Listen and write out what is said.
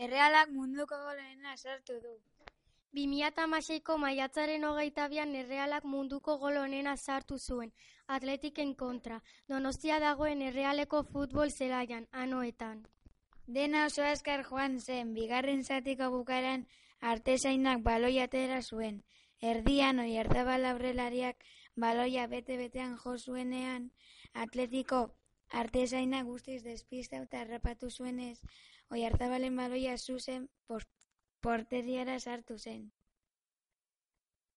Errealak munduko golonena sartu du. Bi mila hamaseiko maiatzaren hogeita bian Errealak munduko gol onena sartu zuen, Atletiken kontra, Donostia dagoen Errealeko futbol zelaian, anoetan. Dena oso azkar joan zen, bigarren zatiko bukaran artesainak baloi atera zuen. Erdian oi hartabal aurrelariak baloia bete-betean jo zuenean, atletiko artesainak guztiz despista eta harrapatu zuenez, oi hartabalen baloia zuzen porteriara sartu zen.